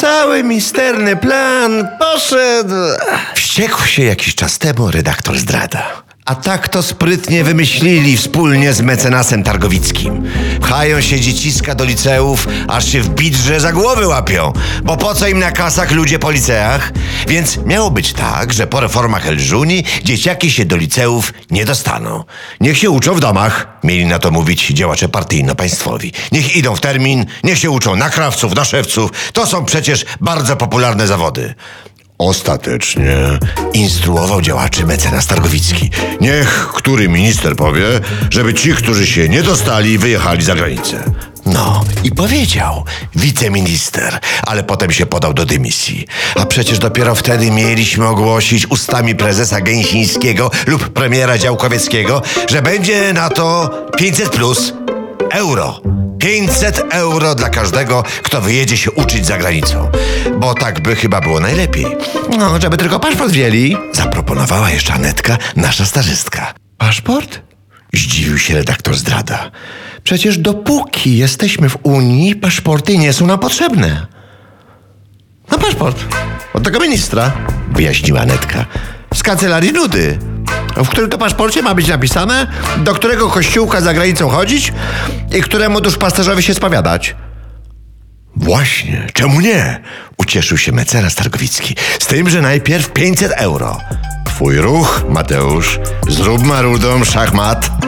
Cały misterny plan poszedł. Wściekł się jakiś czas temu redaktor zdrada. A tak to sprytnie wymyślili wspólnie z mecenasem Targowickim. Pchają się dzieciska do liceów, aż się w bidrze za głowy łapią. Bo po co im na kasach ludzie po liceach? Więc miało być tak, że po reformach Elżuni dzieciaki się do liceów nie dostaną. Niech się uczą w domach, mieli na to mówić działacze partyjno-państwowi. Niech idą w termin, niech się uczą na krawców, na szewców. To są przecież bardzo popularne zawody. Ostatecznie instruował działaczy mecenas Targowicki. Niech który minister powie, żeby ci, którzy się nie dostali, wyjechali za granicę. No i powiedział wiceminister, ale potem się podał do dymisji. A przecież dopiero wtedy mieliśmy ogłosić ustami prezesa Gęsińskiego lub premiera Działkowieckiego, że będzie na to 500 plus euro. 500 euro dla każdego, kto wyjedzie się uczyć za granicą. Bo tak by chyba było najlepiej. No, żeby tylko paszport wzięli. Zaproponowała jeszcze Anetka, nasza stażystka. Paszport? Zdziwił się redaktor zdrada. Przecież dopóki jesteśmy w Unii, paszporty nie są nam potrzebne. No paszport. Od tego ministra, wyjaśniła Anetka. Z kancelarii nudy. W którym to paszporcie ma być napisane, do którego kościółka za granicą chodzić i któremu duszpasterzowi się spowiadać. Właśnie, czemu nie? Ucieszył się mecenas Targowicki. Z tym, że najpierw 500 euro. Twój ruch, Mateusz. Zrób marudą szachmat.